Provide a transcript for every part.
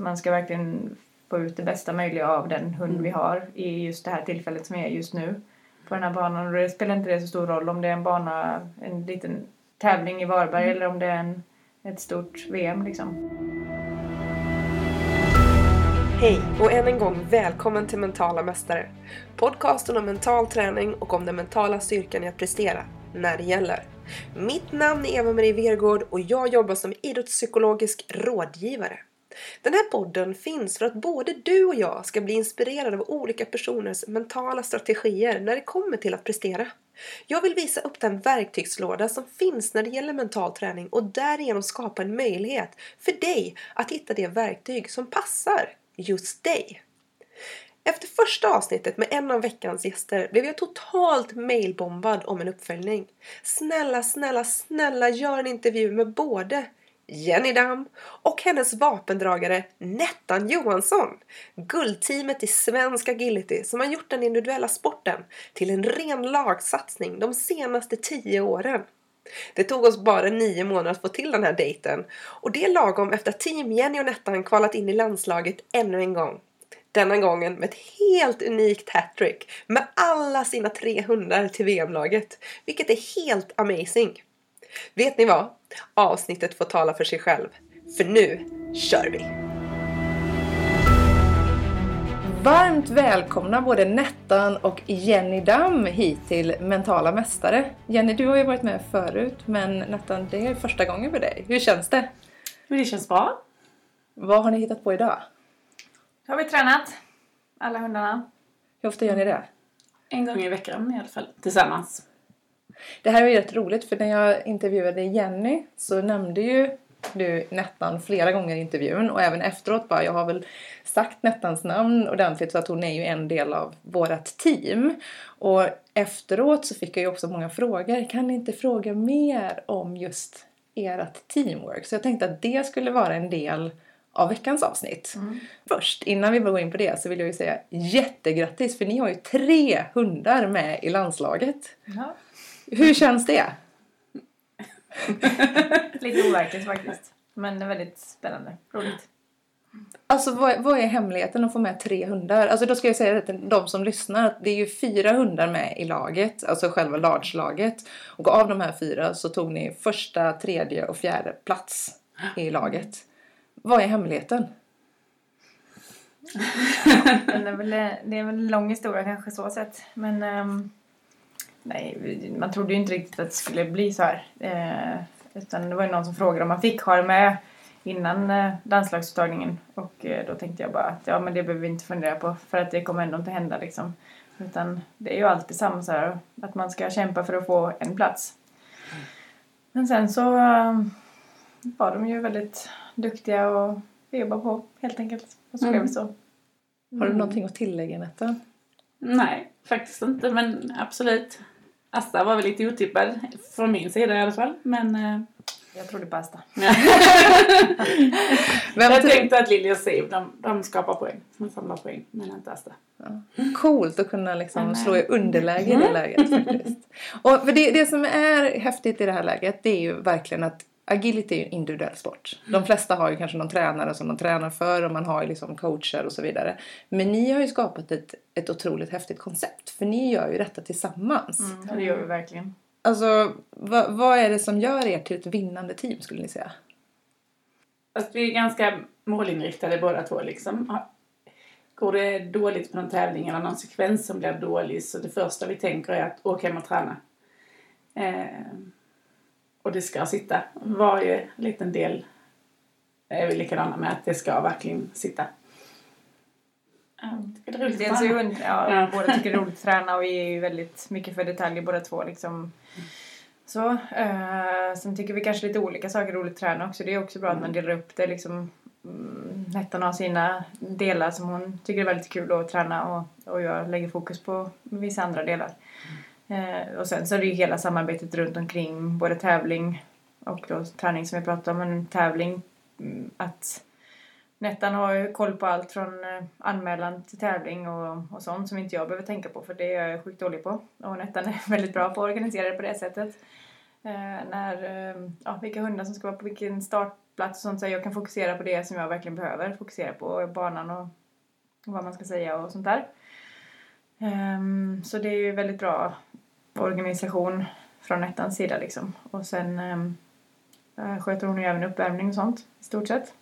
man ska verkligen få ut det bästa möjliga av den hund Mm. vi har i just det här tillfället som är just nu på den här banan. Och det spelar inte det så stor roll om det är en bana, en liten tävling i Varberg Mm. eller om det är en, ett stort VM liksom. Hej och än en gång välkommen till Mentala Mästare. Podcasten om mental träning och om den mentala styrkan i att prestera, när det gäller. Mitt namn är Eva-Marie Vergård och jag jobbar som idrottspsykologisk rådgivare. Den här podden finns för att både du och jag ska bli inspirerade av olika personers mentala strategier när det kommer till att prestera. Jag vill visa upp den verktygslåda som finns när det gäller mental träning och därigenom skapa en möjlighet för dig att hitta det verktyg som passar just dig. Efter första avsnittet med en av veckans gäster blev jag totalt mailbombad om en uppföljning. Snälla, snälla, snälla gör en intervju med både Jenny Damm och hennes vapendragare Nettan Johansson. Guldteamet i svensk agility som har gjort den individuella sporten till en ren lagsatsning de senaste tio åren. Det tog oss bara nio månader att få till den här dejten och det är lagom efter att Team Jenny och Nettan kvalat in i landslaget ännu en gång. Denna gången med ett helt unikt hattrick med alla sina tre hundar till VM-laget, vilket är helt amazing. Vet ni vad? Avsnittet får tala för sig själv. För nu kör vi! Varmt välkomna både Nettan och Jenny Damm hit till Mentala Mästare. Jenny, du har ju varit med förut, men Nettan, det är första gången för dig. Hur känns det? Men det känns bra. Vad har ni hittat på idag? Har vi tränat? Alla hundarna? Hur ofta gör ni det? En gång i veckan i alla fall. Tillsammans. Det här var ju rätt roligt för när jag intervjuade Jenny så nämnde ju du Nettan flera gånger i intervjun och även efteråt bara jag har väl sagt Nettans namn ordentligt så att hon är ju en del av vårat team. Och efteråt så fick jag ju också många frågor. Kan ni inte fråga mer om just ert teamwork? Så jag tänkte att det skulle vara en del av veckans avsnitt. Först, innan vi går in på det så vill jag ju säga jättegrattis för ni har ju tre hundar med i landslaget. Ja. Hur känns det? Lite overkligt faktiskt. Men väldigt spännande. Roligt. Alltså vad, vad är hemligheten att få med tre hundar? Alltså då ska jag säga det till de som lyssnar att det är ju fyra hundar med i laget, alltså själva large-laget. Och av de här fyra så tog ni första, tredje och fjärde plats i laget. Vad är hemligheten? Är det är väl en lång historia kanske så sett. Men ehm, nej, man trodde ju inte riktigt att det skulle bli så här. Eh, utan det var ju någon som frågade om man fick ha det med innan eh, landslagsuttagningen. Och eh, då tänkte jag bara att ja men det behöver vi inte fundera på för att det kommer ändå inte hända liksom. Utan det är ju alltid samma så här att man ska kämpa för att få en plats. Men sen så eh, var de ju väldigt duktiga och jobba på helt enkelt. Och så blev Mm. det så. Har du någonting att tillägga Netta? Nej, faktiskt inte. Men absolut. Asta var väl lite otippad. Från min sida i alla fall. Men eh, Jag trodde på Asta. Vem jag tänkte att Lilja och Siv, de, de skapar poäng. De samlar poäng. Men inte Asta. Coolt att kunna liksom Mm. slå i underläge i det läget faktiskt. Och för det, det som är häftigt i det här läget det är ju verkligen att agility är ju en individuell sport. De flesta har ju kanske någon tränare som de tränar för och man har ju liksom coacher och så vidare. Men ni har ju skapat ett, ett otroligt häftigt koncept för ni gör ju detta tillsammans. Mm, det gör vi verkligen. Alltså vad, vad är det som gör er till ett vinnande team skulle ni säga? Fast vi är ganska målinriktade båda två liksom. Går det dåligt på någon tävling eller någon sekvens som blir ålig så det första vi tänker är att åka hem och träna. Eh, och det ska sitta. Varje liten del är vi likadana med att det ska verkligen sitta. Jag tycker det är roligt att Dels är ja, Ja. båda tycker det är roligt att träna och vi är ju väldigt mycket för detaljer båda två liksom. Så, eh, sen tycker vi kanske lite olika saker är roligt att träna också. Det är också bra att man delar upp det liksom. Mm, Nettan har sina delar som hon tycker är väldigt kul att träna och, och jag lägger fokus på vissa andra delar. Eh, och sen så är det ju hela samarbetet runt omkring både tävling och då träning som vi pratade om. Men tävling, mm, att Nettan har ju koll på allt från eh, anmälan till tävling och, och sånt som inte jag behöver tänka på för det är jag sjukt dålig på. Och Nettan är väldigt bra på att organisera det på det sättet. Eh, när, eh, ja, vilka hundar som ska vara på vilken startplats och sånt så jag kan fokusera på det som jag verkligen behöver fokusera på, banan och, och vad man ska säga och sånt där. Um, så det är ju väldigt bra organisation från ettans sida liksom. Och sen um, sköter hon ju även uppvärmning och sånt i stort sett.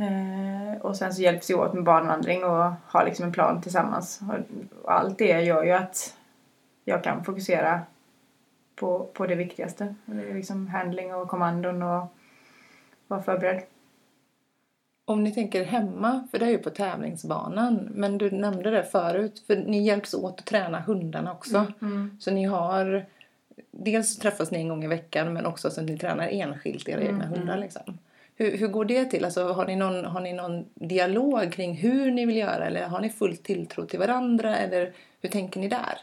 Uh, och sen så hjälps vi åt med barnvandring och har liksom en plan tillsammans. Och allt det gör ju att jag kan fokusera på, på det viktigaste. Det är liksom handling och kommandon och vara förberedd. Om ni tänker hemma, för det är ju på tävlingsbanan, men du nämnde det förut, för ni hjälps åt att träna hundarna också. Mm. Mm. Så ni har, dels träffas ni en gång i veckan men också så att ni tränar enskilt era egna Mm. hundar liksom. Hur, hur går det till? Alltså, har, ni någon, har ni någon dialog kring hur ni vill göra eller har ni full tilltro till varandra eller hur tänker ni där?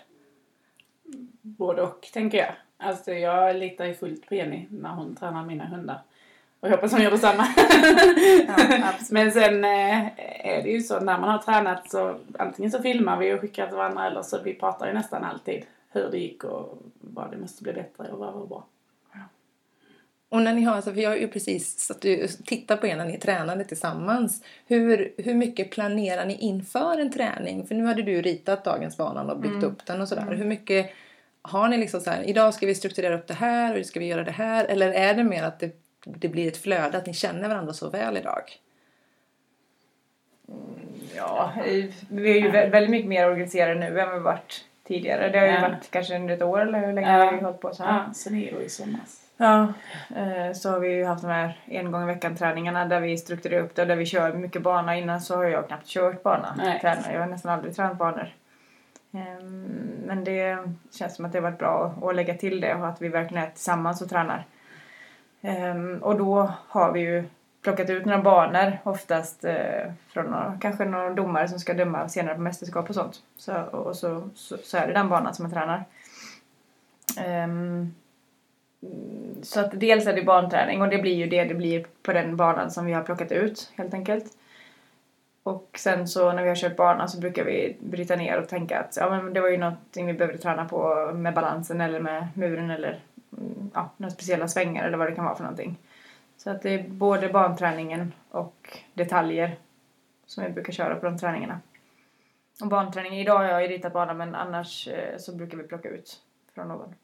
Både och, tänker jag. Alltså jag litar ju fullt på Jenny när hon tränar mina hundar. Och jag hoppas hon gör detsamma. absolut. Men sen eh, är det ju så när man har tränat så antingen så filmar vi och skickar till varandra eller så vi pratar ju nästan alltid hur det gick och vad det måste bli bättre och vad var bra. Och när ni har, alltså, för jag har ju precis satt och tittat på er när ni tränade tillsammans. Hur, hur mycket planerar ni inför en träning? För nu hade du ritat dagens banan och byggt upp den och sådär. Hur mycket har ni liksom så här, idag ska vi strukturera upp det här och ska vi göra det här? Eller är det mer att det, det blir ett flöde, att ni känner varandra så väl idag? Ja, i- vi är ju vä- väldigt mycket mer organiserade nu än vi varit tidigare. Det har ju Ja. varit kanske under ett år eller hur länge har vi hållit på så här? Ja, sen är det i somras. Ja, eh, så har vi ju haft de här en gång i veckan träningarna där vi strukturerar upp det och där vi kör mycket bana. Innan så har jag knappt kört bana. Nej. Tränar. Jag har nästan aldrig tränat banor. Ehm, Men det känns som att det har varit bra att lägga till det och att vi verkligen är tillsammans och tränar. Ehm, Och då har vi ju plockat ut några banor oftast eh, från några, kanske några domare som ska döma senare på mästerskap och sånt. Så, och så, så, så är det den banan som man tränar. Ehm, så att dels är det barnträning och det blir ju det det blir på den banan som vi har plockat ut helt enkelt. Och sen så när vi har kört banan så brukar vi bryta ner och tänka att ja, men det var ju någonting vi behövde träna på med balansen eller med muren eller ja, några speciella svängar eller vad det kan vara för någonting. Så att det är både banträningen och detaljer som vi brukar köra på de träningarna. Och banträningen, idag har jag ju ritat banan men annars eh, så brukar vi plocka ut från någon.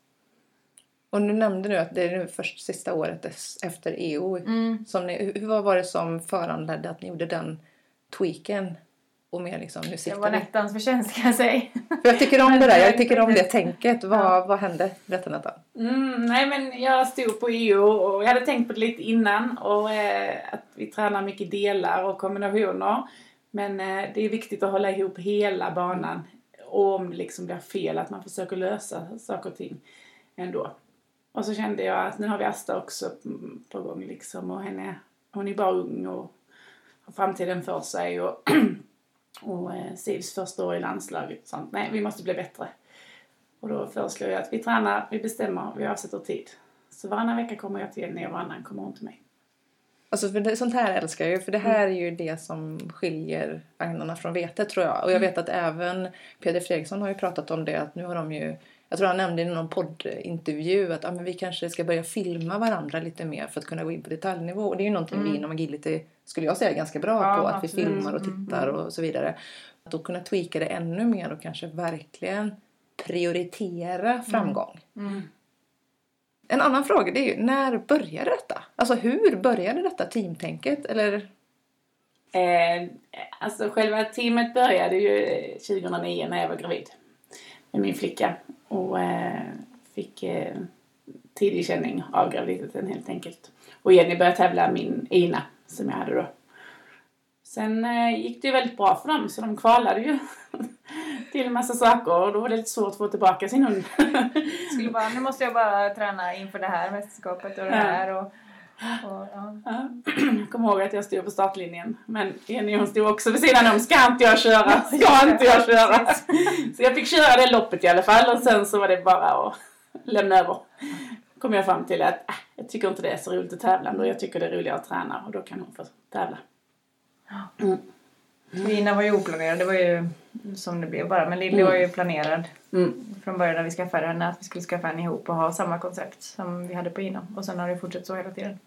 Och du nämnde nu att det är nu först sista året efter EO. Mm. Som ni, hur- vad var det som föranledde att ni gjorde den tweaken? Och mer liksom, nu Det siktar var vi. Nettans förtjänst kan jag säga. För jag tycker om det där, jag tycker om det tänket. Vad, vad hände? Berätta Nettan. Mm, nej men jag stod på EU och jag hade tänkt på det lite innan och eh, att vi tränar mycket delar och kombinationer. Men eh, det är viktigt att hålla ihop hela banan och om det liksom blir fel att man försöker lösa saker och ting ändå. Och så kände jag att nu har vi Asta också på gång liksom och henne, hon är bara ung och har framtiden för sig och, och eh, Sivs första år i landslaget och sånt. Nej, vi måste bli bättre. Och då föreslår jag att vi tränar, vi bestämmer, vi avsätter tid. Så varannan vecka kommer jag till Jenny och varannan kommer hon till mig. Alltså för det, sånt här älskar jag ju. För det här är ju det som skiljer agnarna från vetet tror jag. Och jag vet att även Peder Fredriksson har ju pratat om det. Att nu har de ju, jag tror han nämnde i någon poddintervju att ah, men vi kanske ska börja filma varandra lite mer för att kunna gå in på detaljnivå. Och det är ju någonting vi inom agility skulle jag säga ganska bra Ja, på. Att absolut. vi filmar och tittar och så vidare. Att då kunna tweaka det ännu mer och kanske verkligen prioritera framgång. En annan fråga det är ju, när började detta? Alltså hur började detta teamtänket? Eller Eh, alltså själva teamet började ju eh, 2009 när jag var gravid med min flicka. Och eh, fick eh, tidig känning av graviditeten helt enkelt. Och Jenny började tävla min Ina som jag hade då. Sen eh, gick det ju väldigt bra för dem så de kvalade ju till en massa saker och då var det lite svårt att få tillbaka sin hund. Skulle bara, nu måste jag bara träna inför det här mästerskapet och det här och, och ja. Ja. Jag kommer ihåg att jag stod på startlinjen. Men Jenny hon stod också vid sidan om. Ska inte jag köra? Ska inte jag köra? Så jag fick köra det loppet i alla fall. Och sen så var det bara att lämna över. Kom jag fram till att äh, jag tycker inte det är så roligt att tävla ändå. Jag tycker det är roligare att träna och då kan hon få tävla. Mm. Mina var ju oplanerade, det var ju som det blev bara. Men Lilly var ju planerad Mm. från början när vi skaffade henne att vi skulle skaffa henne ihop och ha samma koncept som vi hade på innan. Och sen har det fortsatt så hela tiden.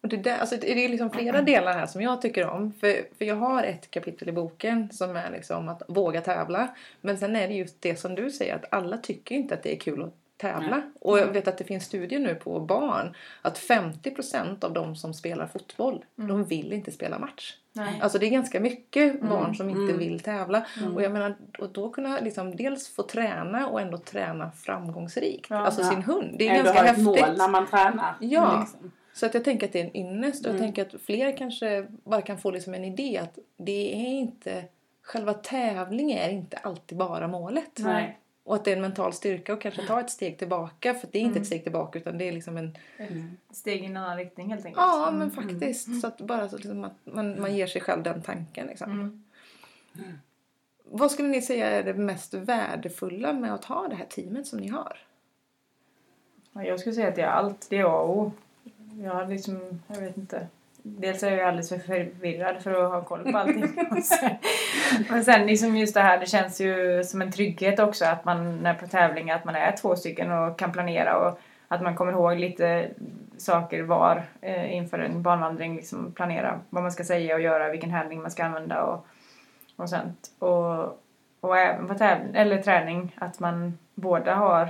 Och det, där, alltså det är liksom flera delar här som jag tycker om. För, för jag har ett kapitel i boken som är liksom att våga tävla. Men sen är det just det som du säger att alla tycker inte att det är kul att tävla. Nej. Och jag vet att det finns studier nu på barn att 50% av de som spelar fotboll de vill inte spela match. Nej. Alltså det är ganska mycket barn som inte Mm. vill tävla. Och jag menar, och då kunna liksom dels få träna och ändå träna framgångsrikt. Ja. alltså sin hund. Det är Ändå ganska ha ett häftigt. mål när man tränar. Ja. Liksom. Så att jag tänker att det är en ynnest. Och jag Mm. tänker att fler kanske bara kan få liksom en idé att det är inte... Själva tävling är inte alltid bara målet. Nej. Och att det är en mental styrka och kanske ta ett steg tillbaka. För det är inte Mm. ett steg tillbaka utan det är liksom en... Ett steg i en annan riktning helt enkelt. Ja men faktiskt. Så att bara så liksom att man, man ger sig själv den tanken liksom. Mm. Vad skulle ni säga är det mest värdefulla med att ha det här teamet som ni har? Ja, Jag skulle säga att det är allt. Det är A och O. Jag har liksom, jag vet inte. Dels är jag alldeles för förvirrad för att ha koll på allting. Men sen liksom just det här, det känns ju som en trygghet också att man när på tävling att man är två stycken och kan planera och att man kommer ihåg lite saker var eh, inför en banvandring. Liksom planera vad man ska säga och göra, vilken handling man ska använda och, och sånt. Och, och även på tävling, eller träning att man båda har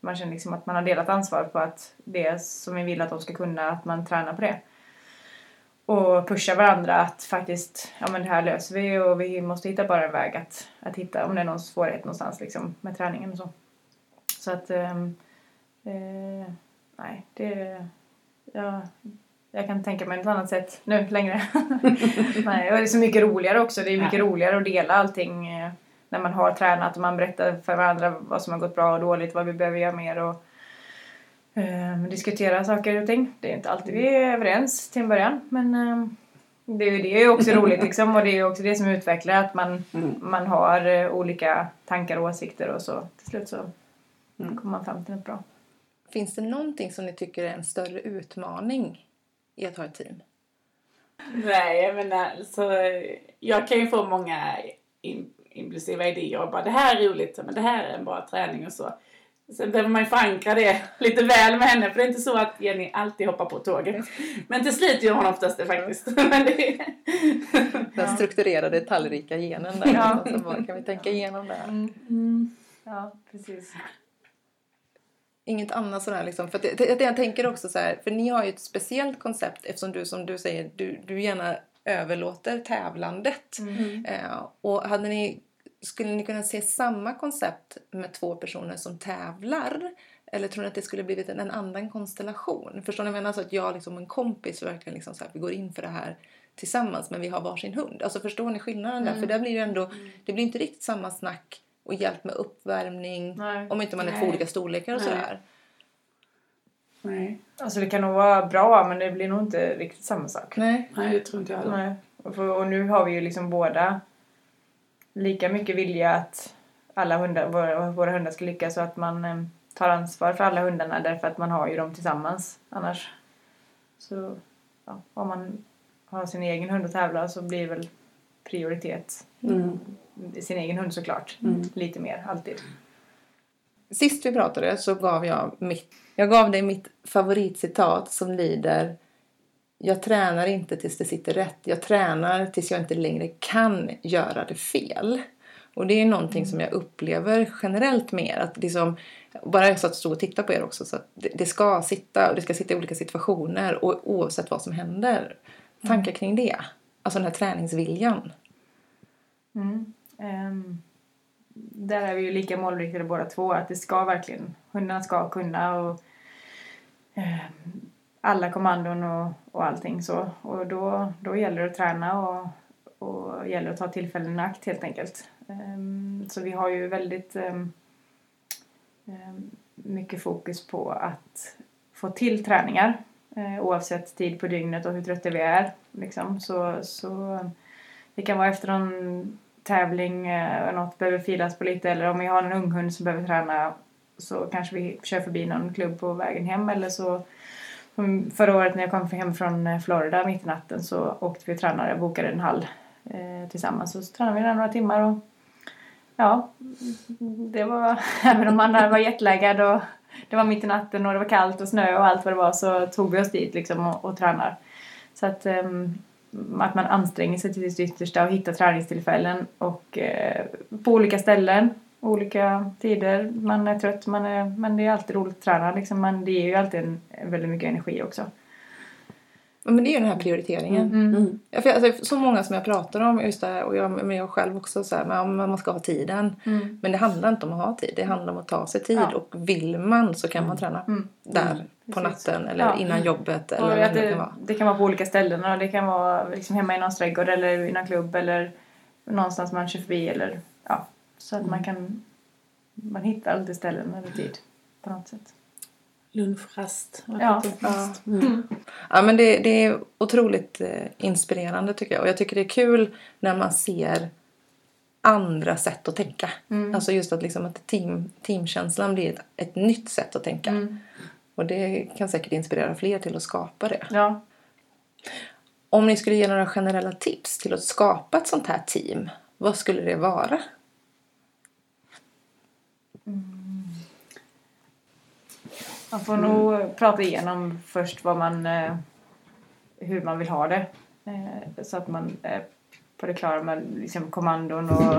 man känner liksom att man har delat ansvar på att det som vi vill att de ska kunna, att man tränar på det. Och pusha varandra att faktiskt, ja men det här löser vi och vi måste hitta bara en väg att, att hitta om det är någon svårighet någonstans liksom med träningen och så. Så att, ehm, eh, nej det, ja, jag kan tänka mig ett annat sätt nu längre. nej, och det är så mycket roligare också, det är mycket Ja. roligare att dela allting eh, när man har tränat och man berättar för varandra vad som har gått bra och dåligt, vad vi behöver göra mer och eh, diskutera saker och ting. Det är inte alltid vi är överens till en början men eh, det är ju det är ju också roligt liksom och det är också det som utvecklar att man, Mm. man har eh, olika tankar och åsikter och så till slut så Mm. kommer man fram till något bra. Finns det någonting som ni tycker är en större utmaning i att ha ett team? Nej, jag menar, alltså, jag kan ju få många in, impulsiva idéer och bara det här är roligt, men det här är en bra träning och så. Sen behöver man ju förankra det lite väl med henne för det är inte så att Jenny alltid hoppar på tåget. Men till slut gör hon oftast det faktiskt. Men det är... Den strukturerade detaljrika genen där. Ja. Så bara, kan vi tänka igenom det? Mm. Ja, precis. Inget annat sådär liksom. För det, jag tänker också så här, för ni har ju ett speciellt koncept eftersom du som du säger, du, du gärna överlåter tävlandet. Mm. Eh, och hade ni, skulle ni kunna se samma koncept med två personer som tävlar? Eller tror ni att det skulle blivit en, en annan konstellation? Förstår ni? Jag menar så att jag liksom en kompis verkligen liksom så här, vi går in för det här tillsammans men vi har varsin hund. Alltså förstår ni skillnaden där? För där blir det ändå, det blir inte riktigt samma snack och hjälp med uppvärmning Nej. om inte man är två Nej. olika storlekar och Nej. sådär. Nej. Alltså det kan nog vara bra men det blir nog inte riktigt samma sak. Nej. Nej, det tror inte jag heller. Nej. Och, och nu har vi ju liksom båda lika mycket vilja att alla hundar, våra, våra hundar ska lyckas och att man eh, tar ansvar för alla hundarna därför att man har ju dem tillsammans annars. Så ja, om man har sin egen hund att tävla så blir väl prioritet Mm. sin egen hund såklart. Mm. Lite mer, alltid. Sist vi pratade så gav jag mitt, jag gav dig mitt favoritcitat som lyder jag tränar inte tills det sitter rätt. Jag tränar tills jag inte längre kan göra det fel. Och det är någonting som jag upplever generellt med er. Att liksom, bara jag satt och stod och tittade på er också. Så att det, det ska sitta och det ska sitta i olika situationer. Och oavsett vad som händer. Tankar kring det. Alltså den här träningsviljan. Mm. Um, där är vi ju lika målriktade båda två. Att det ska verkligen, hundarna ska kunna och um, alla kommandon och, och allting så. Och då, då gäller det att träna och, och gäller att ta tillfällen i akt helt enkelt. Ehm, så vi har ju väldigt ehm, ehm, mycket fokus på att få till träningar eh, oavsett tid på dygnet och hur trötta vi är. Liksom. Så, så det kan vara efter någon tävling, eh, och något behöver filas på lite eller om vi har en ung hund som behöver träna så kanske vi kör förbi någon klubb på vägen hem eller så förra året när jag kom hem från eh, Florida mitt i natten så åkte vi och tränade, bokade en hall eh, tillsammans och så tränade vi där några timmar och ja, det var, även om man var jetlaggad och det var mitt i natten och det var kallt och snö och allt vad det var så tog vi oss dit liksom och, och tränar. Så att, ehm, att man anstränger sig till sitt yttersta och hittar träningstillfällen och eh, på olika ställen, olika tider. Man är trött, man är, men det är alltid roligt att träna liksom. Man, det ger ju alltid en, väldigt mycket energi också. Ja, Men det är ju den här prioriteringen. Mm. Ja, för alltså, så många som jag pratar om, just det här, och jag, men jag själv också, så här, men man ska ha tiden. Mm. Men det handlar inte om att ha tid, det handlar om att ta sig tid. Ja. Och vill man så kan man träna Mm. där på natten eller Ja. innan jobbet eller vad det det, kan vara. det kan vara på olika ställen och det kan vara liksom hemma i någon trädgård eller i någon klubb eller någonstans man kör förbi eller. Så att man kan man hittar alltid ställen eller tid på något sätt. Lunchrast. Ja. Lunchrast. Mm. Ja, men det, det är otroligt eh, inspirerande tycker jag. Och jag tycker det är kul när man ser andra sätt att tänka. Mm. Alltså just att, liksom att team, teamkänslan blir ett, ett nytt sätt att tänka. Mm. Och det kan säkert inspirera fler till att skapa det. Ja. Om ni skulle ge några generella tips till att skapa ett sånt här team, vad skulle det vara? Man får nog prata igenom först vad man, eh, hur man vill ha det. Eh, så att man är på det klara med liksom, kommandon och,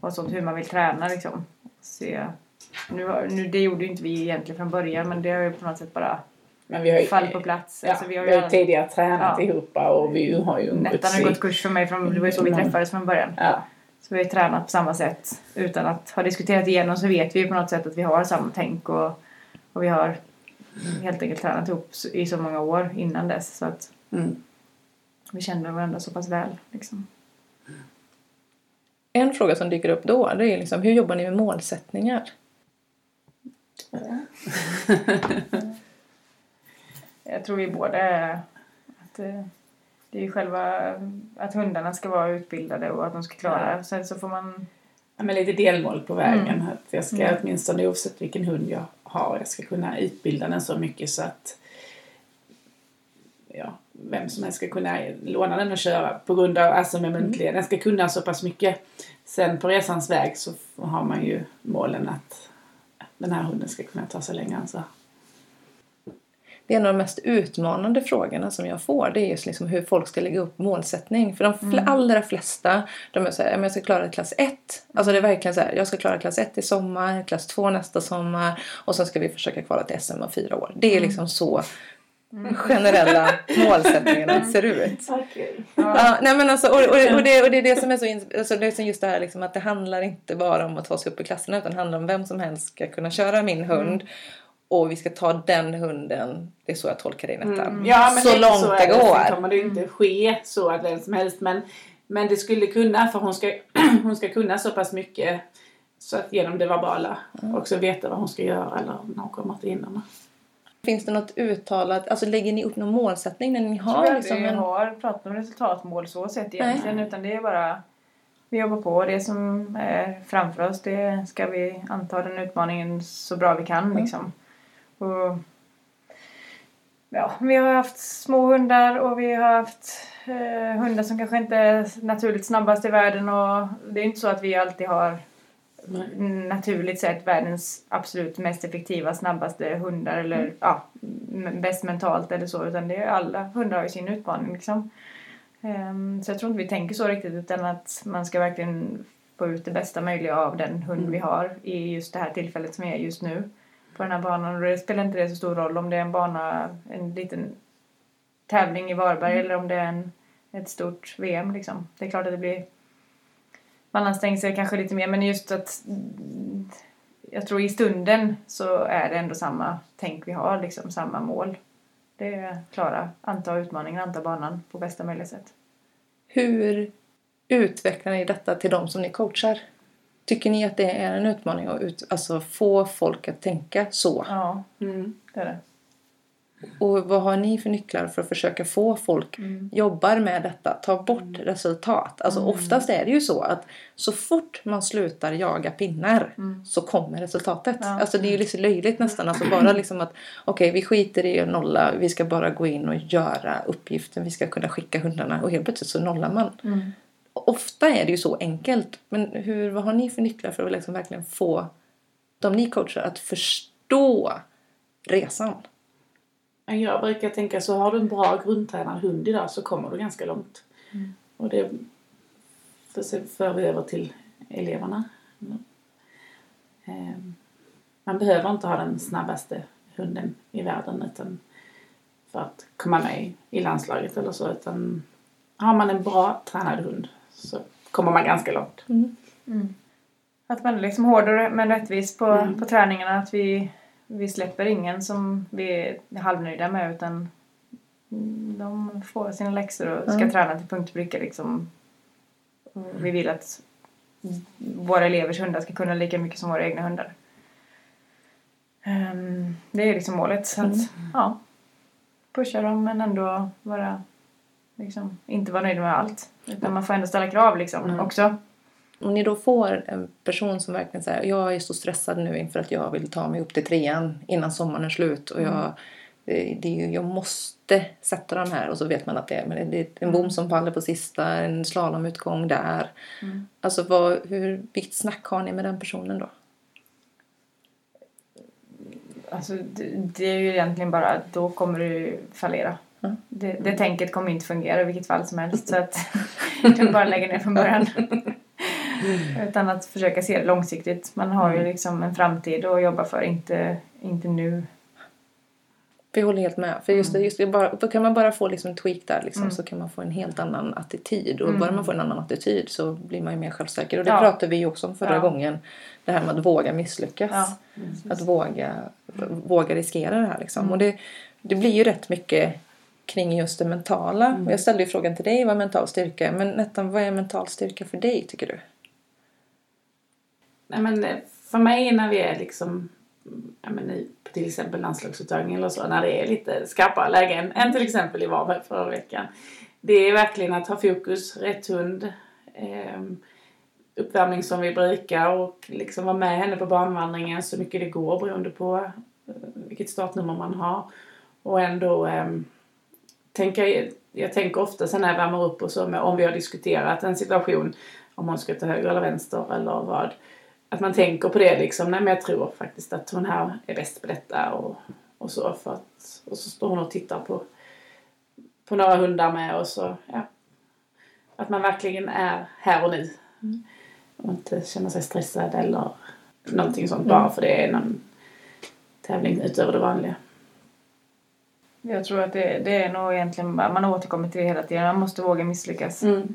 och sånt, hur man vill träna liksom. Se, nu, har- nu, det gjorde ju inte vi egentligen från början men det har ju på något sätt bara Men vi har ju, fallit på plats. Ja, Alltså, vi har ju tidigare tränat Ja. ihop och vi har ju umgåtts Nettan har gått kurs för mig, från, det var ju så vi Mm. träffades från början. Ja. Så vi har tränat på samma sätt utan att ha diskuterat igenom så vet vi på något sätt att vi har samma tänk och, och vi har helt enkelt tränat ihop i så många år innan dess så att Mm. vi känner varandra så pass väl. Liksom. En fråga som dyker upp då det är liksom, hur jobbar ni med målsättningar? Jag tror vi båda är att eh, det är ju själva att hundarna ska vara utbildade och att de ska klara det. Sen så får man Ja, men lite delmål på vägen. Mm. Att jag ska Mm. åtminstone oavsett vilken hund jag har, jag ska kunna utbilda den så mycket så att ja, vem som helst ska kunna låna den och köra på grund av, alltså med muntliga. Den ska kunna så pass mycket. Sen på resans väg så har man ju målen att den här hunden ska kunna ta sig längre än så. Det är en av de mest utmanande frågorna som jag får. Det är just liksom hur folk ska lägga upp målsättning. För de fl- allra flesta, de är såhär, jag ska klara klass 1. Alltså det är verkligen så här, jag ska klara klass 1 i sommar, klass 2 nästa sommar och sen ska vi försöka kvala till SM om fyra år. Det är liksom så generella målsättningarna ser ut. Ja, nej men alltså, och, och, och, det, och det är det som är så alltså det är som just det här liksom, att det handlar inte bara om att ta sig upp i klasserna utan det handlar om vem som helst ska kunna köra min hund. Och vi ska ta den hunden, det är så jag tolkar det i Nettan. Ja, men så lite långt så det är Sen går. kommer det inte ske så att vem som helst. Men, men det skulle kunna för hon ska, hon ska kunna så pass mycket så att genom det verbala också veta vad hon ska göra eller när hon kommer till hinnorna. Finns det något uttalat, alltså lägger ni upp någon målsättning när ni har vi liksom aldrig en... har pratat om resultatmål så sett egentligen utan det är bara vi jobbar på det som är framför oss det ska vi anta den utmaningen så bra vi kan liksom. Och, ja, vi har haft små hundar och vi har haft eh, hundar som kanske inte är naturligt snabbast i världen och det är inte så att vi alltid har naturligt sett världens absolut mest effektiva, snabbaste hundar eller ja, m- bäst mentalt eller så utan det är alla hundar har ju sin utmaning liksom. Ehm, så jag tror inte vi tänker så riktigt utan att man ska verkligen få ut det bästa möjliga av den hund vi har i just det här tillfället som är just nu på den här banan och det spelar inte det så stor roll om det är en bana, en liten tävling i Varberg eller om det är en, ett stort VM liksom. Det är klart att det blir man anstränger sig kanske lite mer men just att mm, jag tror i stunden så är det ändå samma tänk vi har, liksom samma mål. Det är klara, anta utmaningen, anta banan på bästa möjliga sätt. Hur utvecklar ni detta till de som ni coachar? Tycker ni att det är en utmaning att ut, alltså få folk att tänka så? Ja, Mm. det är det. Och vad har ni för nycklar för att försöka få folk jobbar med detta, ta bort resultat? Alltså oftast är det ju så att så fort man slutar jaga pinnar så kommer resultatet. Ja. Alltså det är ju lite löjligt nästan. Alltså bara liksom att okej vi skiter i att nolla, vi ska bara gå in och göra uppgiften, vi ska kunna skicka hundarna och helt plötsligt så nollar man. Mm. Ofta är det ju så enkelt. Men hur, vad har ni för nycklar för att liksom verkligen få de ni coachar att förstå resan. Jag brukar tänka så har du en bra grundtränad hund idag så kommer du ganska långt. Och det för- vi över till eleverna. Ehm, Man behöver inte ha den snabbaste hunden i världen utan för att komma med i- i landslaget eller så. Utan har man en bra tränad hund så kommer man ganska långt. Att man är liksom hårdare men rättvis på, Mm. på träningarna. Att vi, vi släpper ingen som vi är halvnöjda med utan de får sina läxor och ska Mm. träna till punkt och pricka liksom. Vi vill att våra elevers hundar ska kunna lika mycket som våra egna hundar. Ehm, det är liksom målet. Så att, ja, pusha dem men ändå vara liksom, inte vara nöjd med allt. Utan man får ändå ställa krav liksom Mm. också. Om ni då får en person som verkligen säger jag är så stressad nu inför att jag vill ta mig upp till trean innan sommaren är slut och jag, det, det är ju, jag måste sätta den här och så vet man att det är, men det är en bom som faller på sista, en slalomutgång där. Alltså vad, hur, vilket snack har ni med den personen då? Alltså, det, det är ju egentligen bara att då kommer du fallera. Mm. Det, det tänket kommer inte fungera i vilket fall som helst. Så att du bara lägger ner från början. Utan att försöka se det långsiktigt. Man har ju liksom en framtid att jobba för, inte, inte nu. Jag håller helt med. För just det, just bara, då kan man bara få liksom tweak där liksom, Mm. så kan man få en helt annan attityd. Och Mm. bara man får en annan attityd så blir man ju mer självsäker. Och det Ja. pratade vi ju också om förra Ja. gången. Det här med att våga misslyckas. Ja, Att våga, våga riskera det här liksom. Mm. Och det, det blir ju rätt mycket kring just det mentala. Mm. Och jag ställde ju frågan till dig vad mental styrka är. Men Nettan, vad är mental styrka för dig tycker du? Nej, men eh, för mig när vi är liksom men till exempel landslagsuttagning eller så, när det är lite skarpare lägen än till exempel i Varberg förra veckan. Det är verkligen att ha fokus, rätt hund, eh, uppvärmning som vi brukar och liksom vara med henne på banvandringen så mycket det går beroende på eh, vilket startnummer man har. Och ändå eh, tänka, jag tänker ofta sen när jag värmer upp och så med, om vi har diskuterat en situation om hon ska ta höger eller vänster eller vad. Att man tänker på det liksom. Nej men jag tror faktiskt att hon här är bäst på detta och, och så. För att, och så står hon och tittar på, på några hundar med och så. Ja. Att man verkligen är här och nu. Och inte känner sig stressad eller någonting sånt bara för det är någon tävling utöver det vanliga. Jag tror att det, det är nog egentligen man återkommer till det hela tiden. Man måste våga misslyckas. Mm.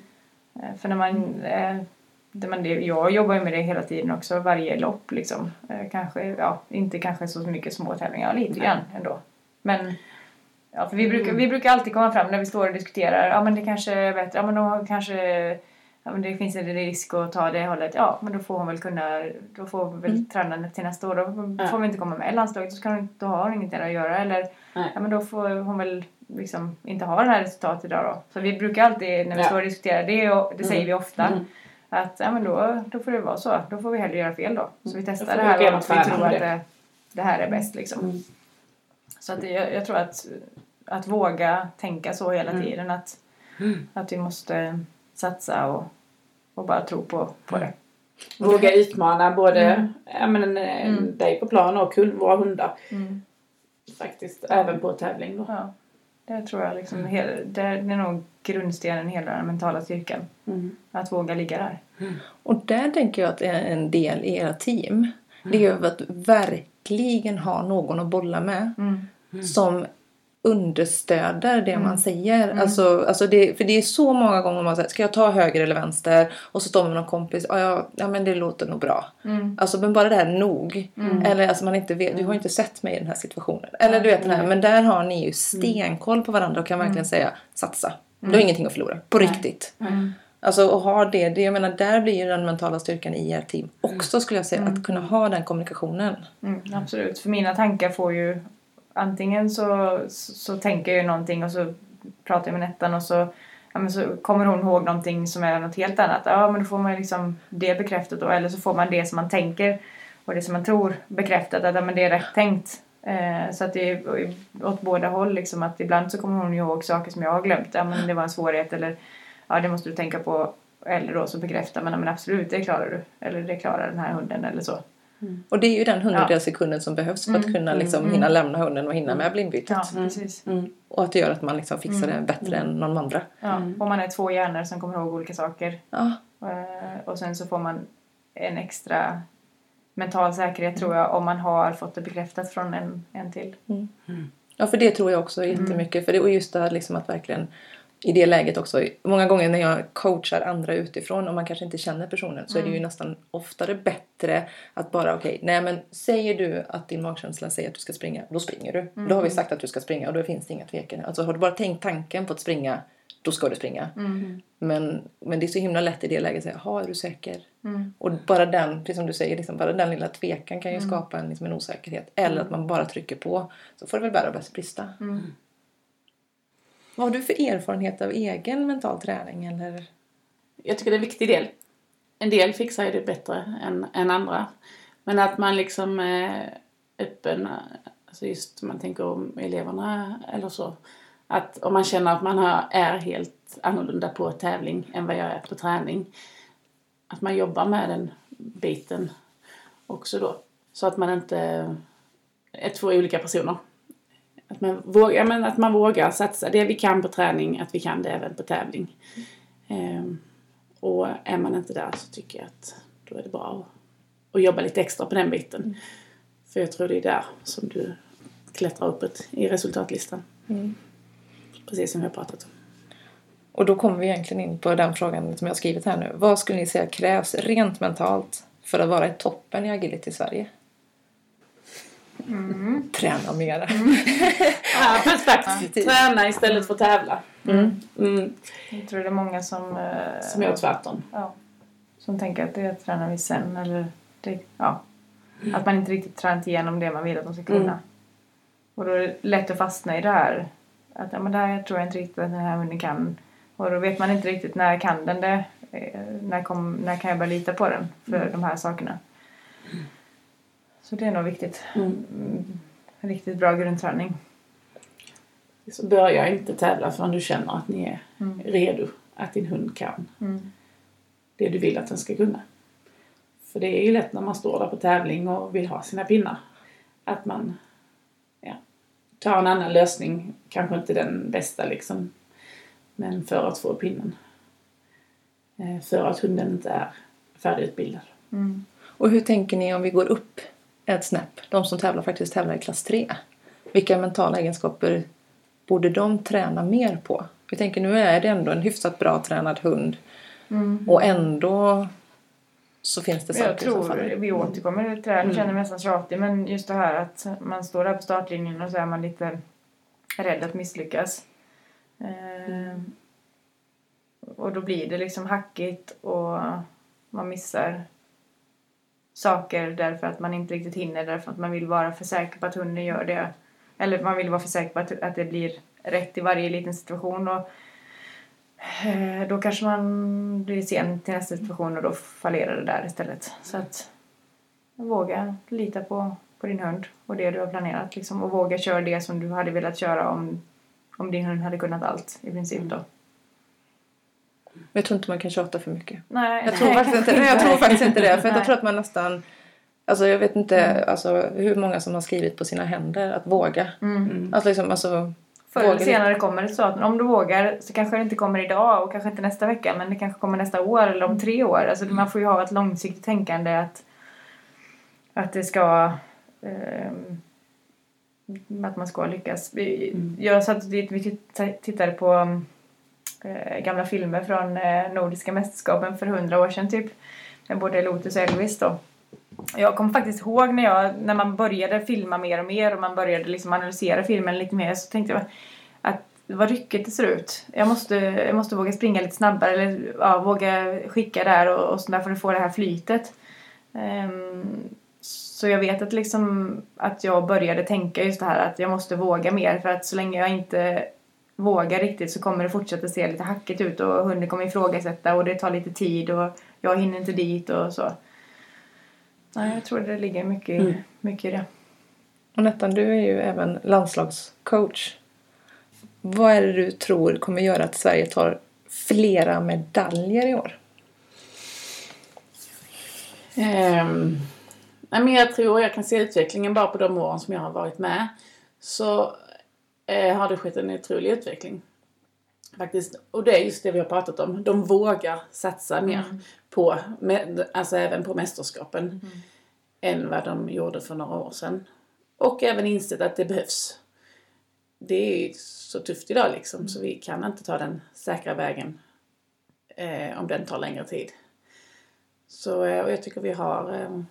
Eh, För när man, eh, det man, jag jobbar ju med det hela tiden också, varje lopp liksom. Eh, Kanske, ja, inte kanske så mycket små tävlingar, ja, lite grann ändå. Men, ja, för vi brukar, vi brukar alltid komma fram när vi står och diskuterar, ja men det kanske är bättre, ja men då kanske, ja men det finns en risk att ta det hållet, ja men då får hon väl kunna, då får väl träna till nästa år, då Ja. får vi inte komma med i landslaget, så ska hon, då har hon inget att göra eller, Nej. ja men då får hon väl liksom inte ha det här resultatet idag då. Så vi brukar alltid när vi Ja. står och diskuterar, det, det säger Mm. vi ofta. Mm. Att ja, men då, då får det vara så. Då får vi hellre göra fel då. Så vi testar får det här och vi tror att det. det, här är bäst liksom. Mm. Så att det, jag, jag tror att, att våga tänka så hela Mm. tiden. Att, Mm. att vi måste satsa och, och bara tro på, på det. Våga utmana både Mm. ja, men, eh, Mm. dig på plan och hund, våra hundar. Mm. Faktiskt, även på tävling då. Ja, det tror jag liksom. Hel, det, är nog grundstenen i hela den mentala styrkan. Mm. Att våga ligga där. Och där tänker jag att det är en del i era team. Det är ju att verkligen ha någon att bolla med. Mm. som understöder det man säger. Alltså, alltså det, för det är så många gånger man säger, ska jag ta höger eller vänster? Och så står man med någon kompis, ja, ja, ja men det låter nog bra. Mm. Alltså men bara det här nog. Eller alltså man inte vet, du har inte sett mig i den här situationen. Eller du vet den här, men där har ni ju stenkoll på varandra och kan verkligen säga satsa. Du har ingenting att förlora, på riktigt. Alltså och ha det, det, jag menar där blir ju den mentala styrkan i ert team också skulle jag säga. Att kunna ha den kommunikationen. Mm, absolut. För mina tankar får ju... Antingen så, så, så tänker jag ju någonting och så pratar jag med Nettan och så, ja, men så kommer hon ihåg någonting som är något helt annat. Ja, men då får man liksom det bekräftat då. Eller så får man det som man tänker och det som man tror bekräftat. Att ja, men det är rätt tänkt. Eh, så att det är åt båda håll liksom. Att ibland så kommer hon ihåg saker som jag har glömt. Ja, men det var en svårighet eller ja, det måste du tänka på. Eller då så bekräftar man, ja, men absolut, det klarar du. Eller det klarar den här hunden eller så. Och det är ju den hundradels sekunden som behövs för att kunna liksom hinna lämna hunden och hinna med blindbytet. Ja, precis. Och att det gör att man liksom fixar det bättre än någon andra. Ja. Och man är två hjärnor som kommer ihåg olika saker. Ja. Eh, Och sen så får man en extra mental säkerhet tror jag om man har fått det bekräftat från en, en till. Ja, för det tror jag också jättemycket. För det, och just det här liksom att verkligen i det läget också. Många gånger när jag coachar andra utifrån och man kanske inte känner personen så är det ju nästan oftare bättre att bara okej, nej men säger du att din magkänsla säger att du ska springa, då springer du. Då har vi sagt att du ska springa och då finns det inga tvekan. Alltså har du bara tänkt tanken på att springa, då ska du springa. Men, men det är så himla lätt i det läget att säga, "Jaha, är du säker? Och bara den, precis som du säger, liksom, bara den lilla tvekan kan ju skapa en, liksom, en osäkerhet. Eller att man bara trycker på, så får det väl bära och brista. Vad har du för erfarenhet av egen mental träning? Eller? Jag tycker det är en viktig del. En del fixar ju det bättre än, än andra. Men att man liksom är öppen, alltså just om man tänker om eleverna eller så. Att om man känner att man har, är helt annorlunda på tävling än vad jag är på träning. Att man jobbar med den biten också då. Så att man inte är två olika personer. Att man, vågar, men att man vågar satsa det vi kan på träning, att vi kan det även på tävling. Ehm, och är man inte där så tycker jag att då är det bra att, att jobba lite extra på den biten. För jag tror det är där som du klättrar uppåt i resultatlistan. Precis som vi har pratat om. Och då kommer vi egentligen in på den frågan som jag har skrivit här nu. Vad skulle ni säga krävs rent mentalt för att vara i toppen i agility i Sverige? Träna mera. Ja, fast faktiskt. Träna istället för att tävla. Mm. Jag tror det är många som, eh, Som gör tvärtom. ja, som tänker att det tränar vi sen. Eller det, ja, Att man inte riktigt tränat igenom det man vill att de ska kunna. Och då är det lätt att fastna i det här. Att ja, men det här tror jag inte riktigt att den här hunden kan. Och då vet man inte riktigt när kan den det. Eh, När, kom, när kan jag börja lita på den för de här sakerna. Så det är nog viktigt. Mm, Riktigt bra grundträning. Så börja inte tävla förrän du känner att ni är redo. Att din hund kan det du vill att den ska kunna. För det är ju lätt när man står där på tävling och vill ha sina pinnar. Att man ja, tar en annan lösning. Kanske inte den bästa liksom. Men för att få pinnen. Eh, För att hunden inte är färdigutbildad. Och hur tänker ni om vi går upp ett snäpp? De som tävlar faktiskt tävlar i klass 3. Vilka mentala egenskaper borde de träna mer på? Vi tänker nu är det ändå en hyfsat bra tränad hund. Och ändå så finns det Jag saker som tror faller. vi återkommer till det här. Nu känner jag mig nästan tjatig men just det här att man står där på startlinjen och så är man lite rädd att misslyckas. Eh, och då blir det liksom hackigt och man missar saker därför att man inte riktigt hinner därför att man vill vara för säker på att hunden gör det. Eller man vill vara för säker på att, att det blir rätt i varje liten situation. Och, eh, då kanske man blir sen till nästa situation och då fallerar det där istället. Så att våga lita på, på din hund och det du har planerat. Liksom, och våga köra det som du hade velat köra om, om din hund hade kunnat allt i princip då. Men jag tror inte man kan tjata för mycket. Nej, Jag tror faktiskt inte, nej, jag tror faktiskt inte det. För Nej. jag tror att man nästan... Alltså jag vet inte alltså, hur många som har skrivit på sina händer att våga. Att liksom, alltså, Förr eller senare kommer det så att om du vågar så kanske det inte kommer idag och kanske inte nästa vecka men det kanske kommer nästa år eller om tre år. Alltså man får ju ha ett långsiktigt tänkande att, att det ska ehm, att man ska lyckas. Vi, Jag satt titt- tittade på eh, Eh, gamla filmer från eh, Nordiska mästerskapen för hundra år sedan typ. Med både Lotus och Elvis då. Jag kommer faktiskt ihåg när, jag, när man började filma mer och mer och man började liksom analysera filmen lite mer så tänkte jag att vad ryckigt det ser ut. Jag måste, jag måste våga springa lite snabbare eller ja, våga skicka där och, och sådär för att få det här flytet. Um, så jag vet att, liksom, att jag började tänka just det här att jag måste våga mer för att så länge jag inte vågar riktigt så kommer det fortsätta se lite hackigt ut och hunden kommer ifrågasätta och det tar lite tid och jag hinner inte dit och så. Nej, jag tror det ligger mycket, mycket i det. Och Nettan, du är ju även landslagscoach. Vad är det du tror kommer göra att Sverige tar flera medaljer i år? Nej, men jag tror jag kan se utvecklingen bara på de åren som jag har varit med. Så eh, har det skett en otrolig utveckling. Faktiskt. Och det är just det vi har pratat om. De vågar satsa mer på, med, alltså även på mästerskapen. Än vad de gjorde för några år sedan. Och även insett att det behövs. Det är så tufft idag liksom. Så vi kan inte ta den säkra vägen. Eh, om den tar längre tid. Så eh, och jag tycker vi har eh,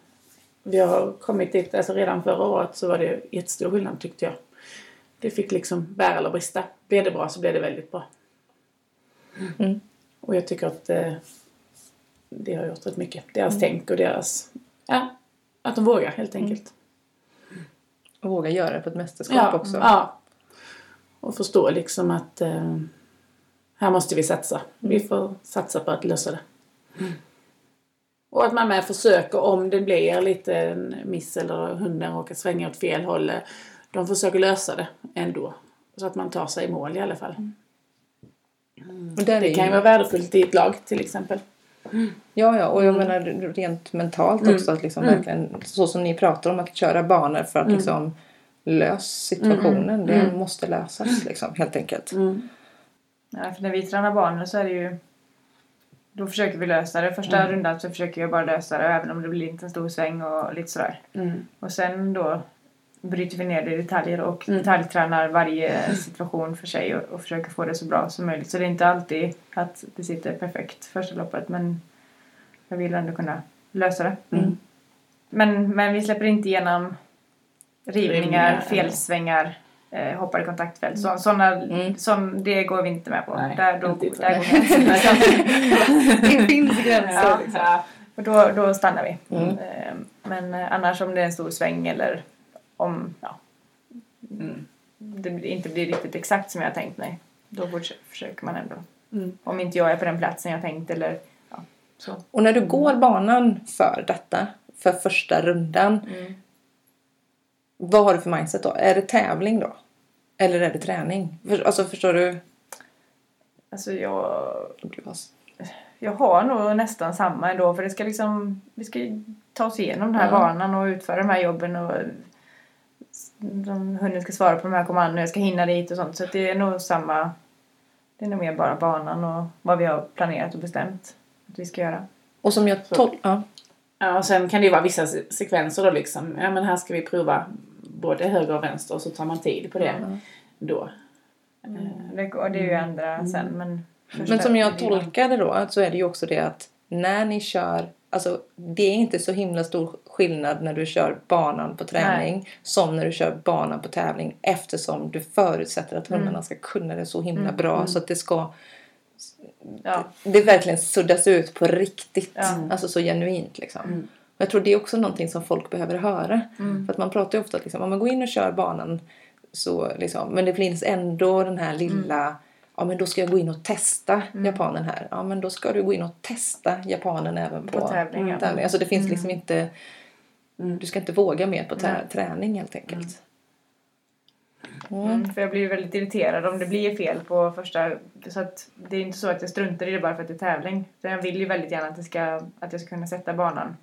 vi har kommit dit, alltså redan förra året så var det jättestor skillnad tyckte jag. Det fick liksom bära eller brista. Blev det bra så blev det väldigt bra. Mm. Och jag tycker att eh, det har gjort rätt mycket. Deras tänk och deras, ja, att de vågar helt enkelt. Och våga göra det på ett mästerskap Ja, också. ja. Och förstå liksom att eh, här måste vi satsa. Vi får satsa på att lösa det. Och att man med försöker, om det blir lite en miss eller hunden råkar svänga åt fel håll, de försöker lösa det ändå. Så att man tar sig i mål i alla fall. Och där Det är kan ju vara värdefullt i ett lag till exempel. Ja, ja, och jag Mm. menar rent mentalt också att liksom verkligen så som ni pratar om att köra banor för att Mm. liksom lösa situationen. Det måste lösas liksom helt enkelt. Mm. Ja, för när vi tränar barnen så är det ju... Då försöker vi lösa det. Första rundan så försöker jag bara lösa det även om det blir inte en stor sväng och lite sådär. Mm. Och sen då bryter vi ner det i detaljer och Mm. detaljtränar varje situation för sig och, och försöker få det så bra som möjligt. Så det är inte alltid att det sitter perfekt första loppet men jag vill ändå kunna lösa det. Mm. Men, men vi släpper inte igenom rivningar, Rivningar, felsvängar, eh, hoppar i kontaktfält. Så, såna, Mm. sån, det går vi inte med på. Nej, där, då, där går gränsen. Det finns gränser. Ja. liksom. Och då, då stannar vi. Mm. Eh, Men annars om det är en stor sväng eller om ja, Mm. det inte blir riktigt exakt som jag tänkt mig. Då förs- försöker man ändå. Mm. Om inte jag är på den platsen jag tänkt eller ja, så. Och när du går banan för detta, för första rundan. Mm. Vad har du för mindset då? Är det tävling då? Eller är det träning? För, alltså förstår du? Alltså jag, jag har nog nästan samma ändå för det ska liksom, vi ska ju ta oss igenom den här Ja. banan och utföra de här jobben och de, hunden ska svara på de här kommandona, jag ska hinna dit och sånt. Så det är nog samma, det är nog mer bara banan och vad vi har planerat och bestämt att vi ska göra. Och som jag Så. tol- ja. Ja, och sen kan det ju vara vissa se- sekvenser då liksom. Ja men här ska vi prova både höger och vänster och så tar man tid på det Ja. då. Det, går- det är ju ändra sen men... Men som jag tolkar det då så är det ju också det att när ni kör, alltså det är inte så himla stor skillnad när du kör banan på träning som när du kör banan på tävling eftersom du förutsätter att hundarna ska kunna det så himla bra så att det ska Ja. det verkligen suddas ut på riktigt. Ja. Alltså så genuint liksom. Och jag tror det är också någonting som folk behöver höra. Mm. För att man pratar ju ofta att liksom, om man går in och kör banan så liksom, men det finns ändå den här lilla Ja men då ska jag gå in och testa japanen här. Ja men då ska du gå in och testa japanen även på, På tävling, ja. tävling. Alltså det finns liksom inte Du ska inte våga mer på träning helt enkelt. Mm. Mm, för jag blir ju väldigt irriterad om det blir fel på första... Så att det är inte så att jag struntar i det bara för att det är tävling. Så jag vill ju väldigt gärna att, det ska, att jag ska kunna sätta banan.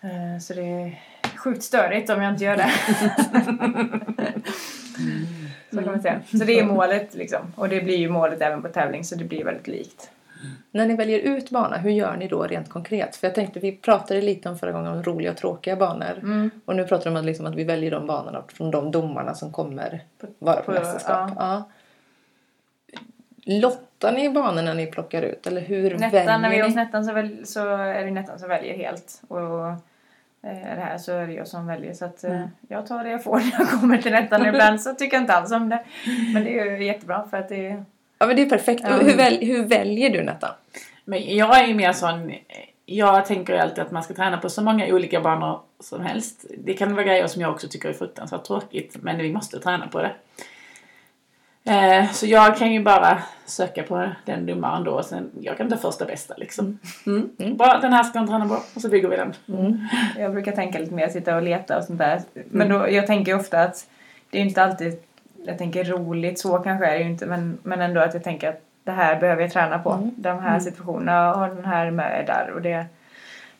Eh, Så det är sjukt störigt om jag inte gör det. så kan man säga. Så det är målet liksom. Och det blir ju målet även på tävling så det blir väldigt likt. När ni väljer ut bana, hur gör ni då rent konkret? För jag tänkte, vi pratade lite om förra gången om roliga och tråkiga banor. Mm. Och nu pratar de om att, liksom, att vi väljer de banorna från de domarna som kommer vara på, på- mästerskap. Ja. Lottar ni banorna när ni plockar ut? Eller hur Nettan, väljer när vi är hos ni? Nettan så, väl, så är det Nettan som väljer helt. Och det här så är det jag som väljer. Så att, eh, jag tar det jag får när jag kommer till Nettan. Ibland så tycker jag inte alls om det. Men det är ju jättebra för att det är... Ja men det är perfekt. Ja. Hur, väl, hur väljer du Nettan? Men jag är ju mer sån, jag tänker ju alltid att man ska träna på så många olika banor som helst. Det kan vara grejer som jag också tycker är fruktansvärt tråkigt, men vi måste träna på det. Eh, Så jag kan ju bara söka på den domaren då och sen, jag kan ta första bästa liksom. Mm. Bra, den här ska han träna på och så bygger vi den. Jag brukar tänka lite mer sitta och leta och sånt där. Men då, jag tänker ofta att det är inte alltid jag tänker roligt, så kanske är det ju inte. Men, men ändå att jag tänker att det här behöver jag träna på. De här situationerna och den här med där. Och det,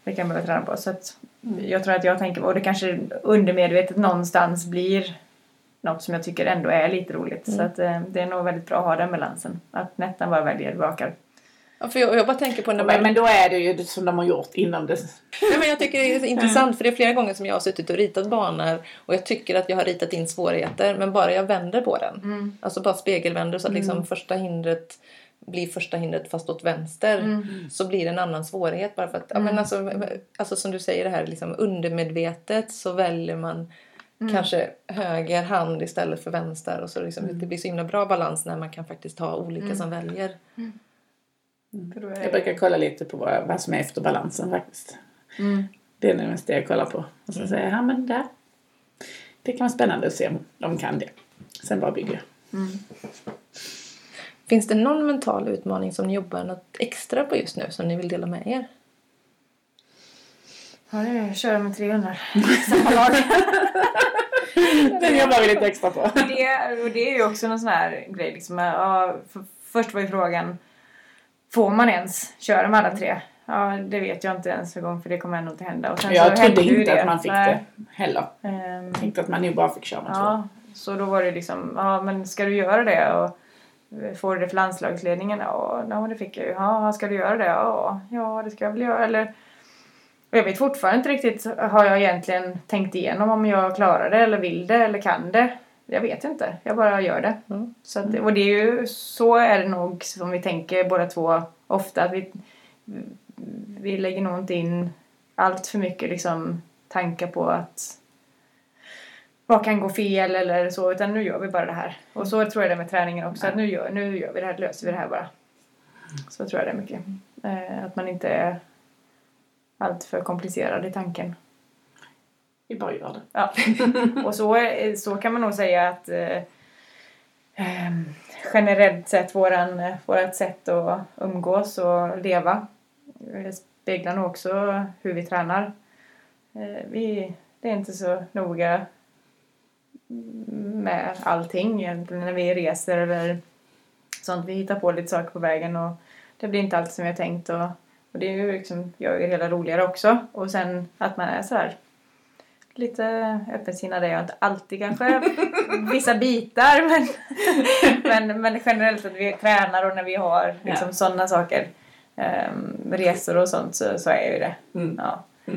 det kan jag behöva träna på. Så att jag tror att jag tänker, och det kanske undermedvetet någonstans blir något som jag tycker ändå är lite roligt. Så att eh, det är nog väldigt bra att ha den balansen. Att Nettan bara väljer vakar. Ja, för jag, jag bara tänker på när man... Men, då är det ju som de har gjort inom det. Nej, men jag tycker det är intressant för det är flera gånger som jag har suttit och ritat banor och jag tycker att jag har ritat in svårigheter men bara jag vänder på den. Alltså bara spegelvänder så att liksom första hindret blir första hindret fast åt vänster så blir det en annan svårighet bara för att, ja, men alltså, alltså som du säger det här liksom undermedvetet så väljer man kanske höger hand istället för vänster och så liksom, det blir så himla bra balans när man kan faktiskt ha olika som väljer. Då är Jag brukar kolla lite på vad, vad som är efter balansen faktiskt. Det är det mest det jag kollar på. Och så säger jag, ja men där. Det kan vara spännande att se om de kan det. Sen bara bygger jag. Finns det någon mental utmaning som ni jobbar något extra på just nu som ni vill dela med er? Ja, är att köra med 300 samma lag. Den jobbar vi lite extra på. det, och det är ju också någon sån här grej. Liksom, ja, för, först var ju frågan, får man ens köra med alla tre? Ja, det vet jag inte ens en gång för det kommer ändå inte hända. Och sen Jag så trodde ju inte att man fick Nej. det heller. Ehm, Tänkte att man nog bara fick köra med två. Ja, så då var det liksom, ja men ska du göra det? Och får du det för landslagsledningen? Ja, ja det fick jag ju. Ja, ska du göra det? Ja, ja det ska jag väl göra. Eller, och jag vet fortfarande inte riktigt, har jag egentligen tänkt igenom om jag klarar det eller vill det eller kan det? Jag vet inte, jag bara gör det. Mm. Så att, och det är ju, så är det nog som vi tänker båda två ofta. Att vi, vi lägger nog inte in allt för mycket liksom, tankar på att vad kan gå fel eller så, utan nu gör vi bara det här. Och så tror jag det med träningen också, att nu gör, nu gör vi det här, löser vi det här bara. Så tror jag det är mycket. Eh, att man inte är allt för komplicerad i tanken. Vi bara gör det. Ja. Och så, är- så kan man nog säga att eh, ehm, generellt sett våran, eh, vårat sätt att umgås och leva eh, speglar nog också hur vi tränar. Eh, vi, det är inte så noga med allting egentligen när vi reser eller sånt. Vi hittar på lite saker på vägen och det blir inte alltid som vi har tänkt och, och det är ju liksom, gör ju det hela roligare också. Och sen att man är så här lite öppensinnad är jag inte alltid kanske. Vissa bitar men, men, men generellt att vi tränar och när vi har liksom Ja. sådana saker. Um, resor och sånt så, så är jag ju det. Mm. Ja.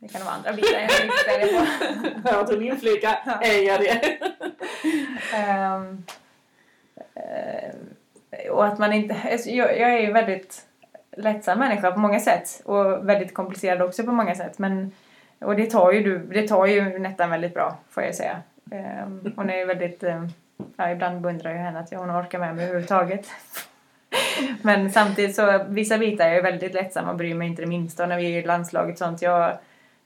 Det kan vara andra bitar jag inte på. Jag tog inflika, är jag det? Eh, och att man inte... alltså, Jag, jag är ju väldigt lättsam människa på många sätt och väldigt komplicerad också på många sätt. Men, och det tar ju du, det tar ju Nettan väldigt bra får jag säga. Ehm, hon är ju väldigt... ehm, ja, ibland beundrar jag henne att hon orkar med mig överhuvudtaget. Men samtidigt så, vissa bitar är jag väldigt lättsam och bryr mig inte det minsta. Och när vi är i landslaget och sånt, jag,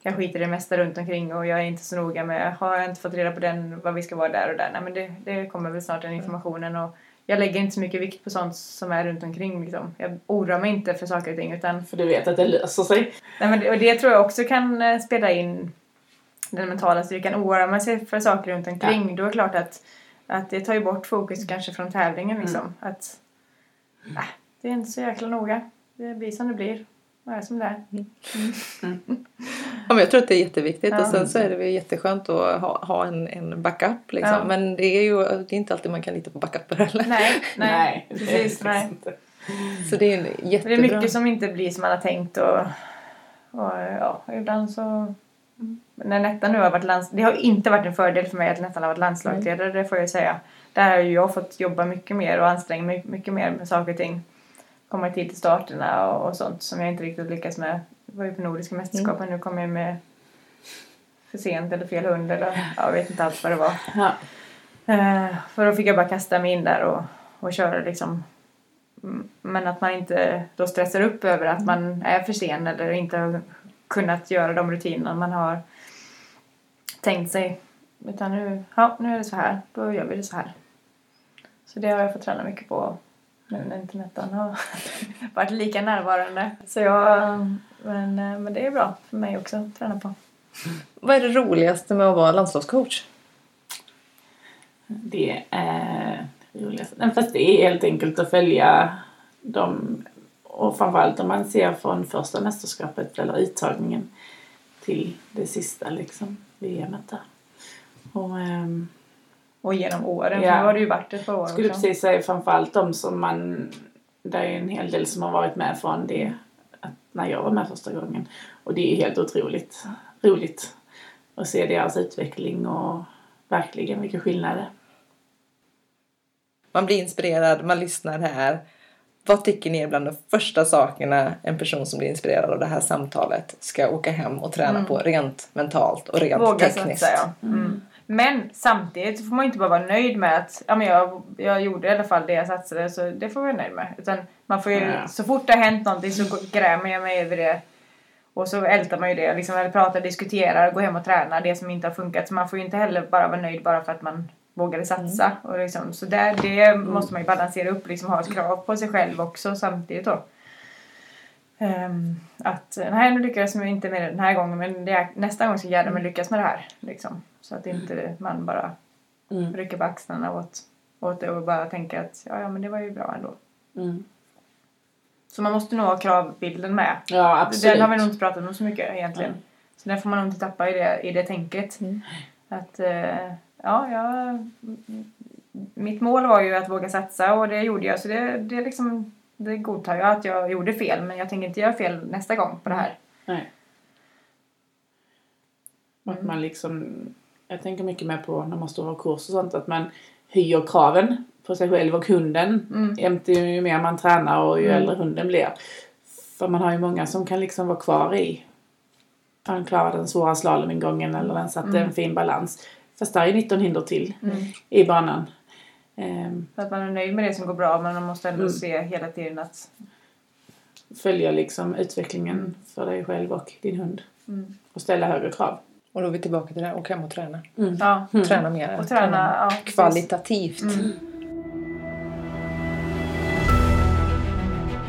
jag skiter i det mesta runt omkring och jag är inte så noga med, har jag inte fått reda på den, vad vi ska vara där och där. Nej men det, det kommer väl snart den informationen och jag lägger inte så mycket vikt på sånt som är runt omkring liksom. Jag oroar mig inte för saker och ting utan För du vet att det löser sig. Nej, men det, och det tror jag också kan eh, spela in den mentala styrkan. Oroar man sig för saker runt omkring då är det klart att, att det tar ju bort fokus kanske från tävlingen liksom. Att äh, det är inte så jäkla noga. Det blir som det blir. Det är som det är. Ja, men jag tror att det är jätteviktigt Ja. och sen så är det väl jätteskönt att ha, ha en, en backup liksom. Ja. Men det är ju det är inte alltid man kan lita på backuper heller. Nej, nej, Nej, det är precis. Nej. Så det är en Det jättebra. är mycket som inte blir som man har tänkt och, och ja, ibland så när Nettan nu har varit lands... Det har inte varit en fördel för mig att Nettan har varit landslagsledare, det får jag säga. Där har ju jag fått jobba mycket mer och anstränga mig mycket mer med saker och ting. Komma i tid till starterna och, och sånt som jag inte riktigt lyckas med. Jag var ju på Nordiska mästerskapen, nu kom jag med för sent eller fel hund eller ja, jag vet inte alls vad det var. Ja. Eh, för då fick jag bara kasta mig in där och, och köra liksom. Mm, Men att man inte då stressar upp över att man är för sen eller inte har kunnat göra de rutinerna man har tänkt sig. Utan nu, ja, nu är det så här, då gör vi det så här. Så det har jag fått träna mycket på nu när internetan har varit lika närvarande. Så jag, men, eh, men det är bra för mig också att träna på. Vad är det roligaste med att vara landslagscoach? Det är roligast. Nej, Fast det är helt enkelt att följa dem och framförallt om man ser från första mästerskapet eller uttagningen till det sista liksom, VMet där. Och, ehm, Och genom åren, Ja. nu har det ju varit ett par år skulle också. precis säga framförallt de som man... Det är en hel del som har varit med från det att när jag var med första gången. Och det är helt otroligt roligt att se deras utveckling och verkligen vilka skillnader. Man blir inspirerad, man lyssnar här. Vad tycker ni är bland de första sakerna en person som blir inspirerad av det här samtalet ska åka hem och träna på rent mentalt och rent Våga tekniskt? satsa ja. Mm. Men samtidigt får man inte bara vara nöjd med att ja, men jag, jag gjorde i alla fall det jag satsade så det får jag vara nöjd med. Utan man får ju, Ja. så fort det har hänt någonting så grämer jag mig över det. Och så ältar man ju det. Liksom, eller pratar, diskuterar, går hem och tränar det som inte har funkat. Så man får ju inte heller bara vara nöjd bara för att man vågade satsa. Och liksom, så där, det måste man ju balansera upp. Liksom, ha ett krav på sig själv också samtidigt då. Ehm, att nej nu lyckades jag inte med det den här gången men är, nästa gång ska jag gärna lyckas med det här. Liksom. Så att inte man bara Mm. rycker på axlarna åt, åt det och bara tänker att ja, ja men det var ju bra ändå. Mm. Så man måste nog ha kravbilden med. Ja, absolut. Den har vi nog inte pratat om så mycket egentligen. Nej. Så den får man nog inte tappa i det, i det tänket. Mm. Att eh, ja, ja, mitt mål var ju att våga satsa och det gjorde jag. Så det, det, liksom, det godtar jag att jag gjorde fel men jag tänker inte göra fel nästa gång på det här. Nej. Att man liksom, jag tänker mycket mer på när man står på kurs och sånt, att man höjer kraven på sig själv och hunden. Mm. Jämte ju mer man tränar och ju Mm. äldre hunden blir. För man har ju många som kan liksom vara kvar i, han klarade den svåra slalomingången eller den satte Mm. en fin balans. Fast där är 19 hinder till Mm. i banan. Ehm, För att man är nöjd med det som går bra men man måste ändå Mm. se hela tiden att följa liksom utvecklingen för dig själv och din hund. mm. Och ställa högre krav. Och då är vi tillbaka till det här, åka hem och träna. ja, Mm. Träna mer. och träna ja, precis. kvalitativt. Mm.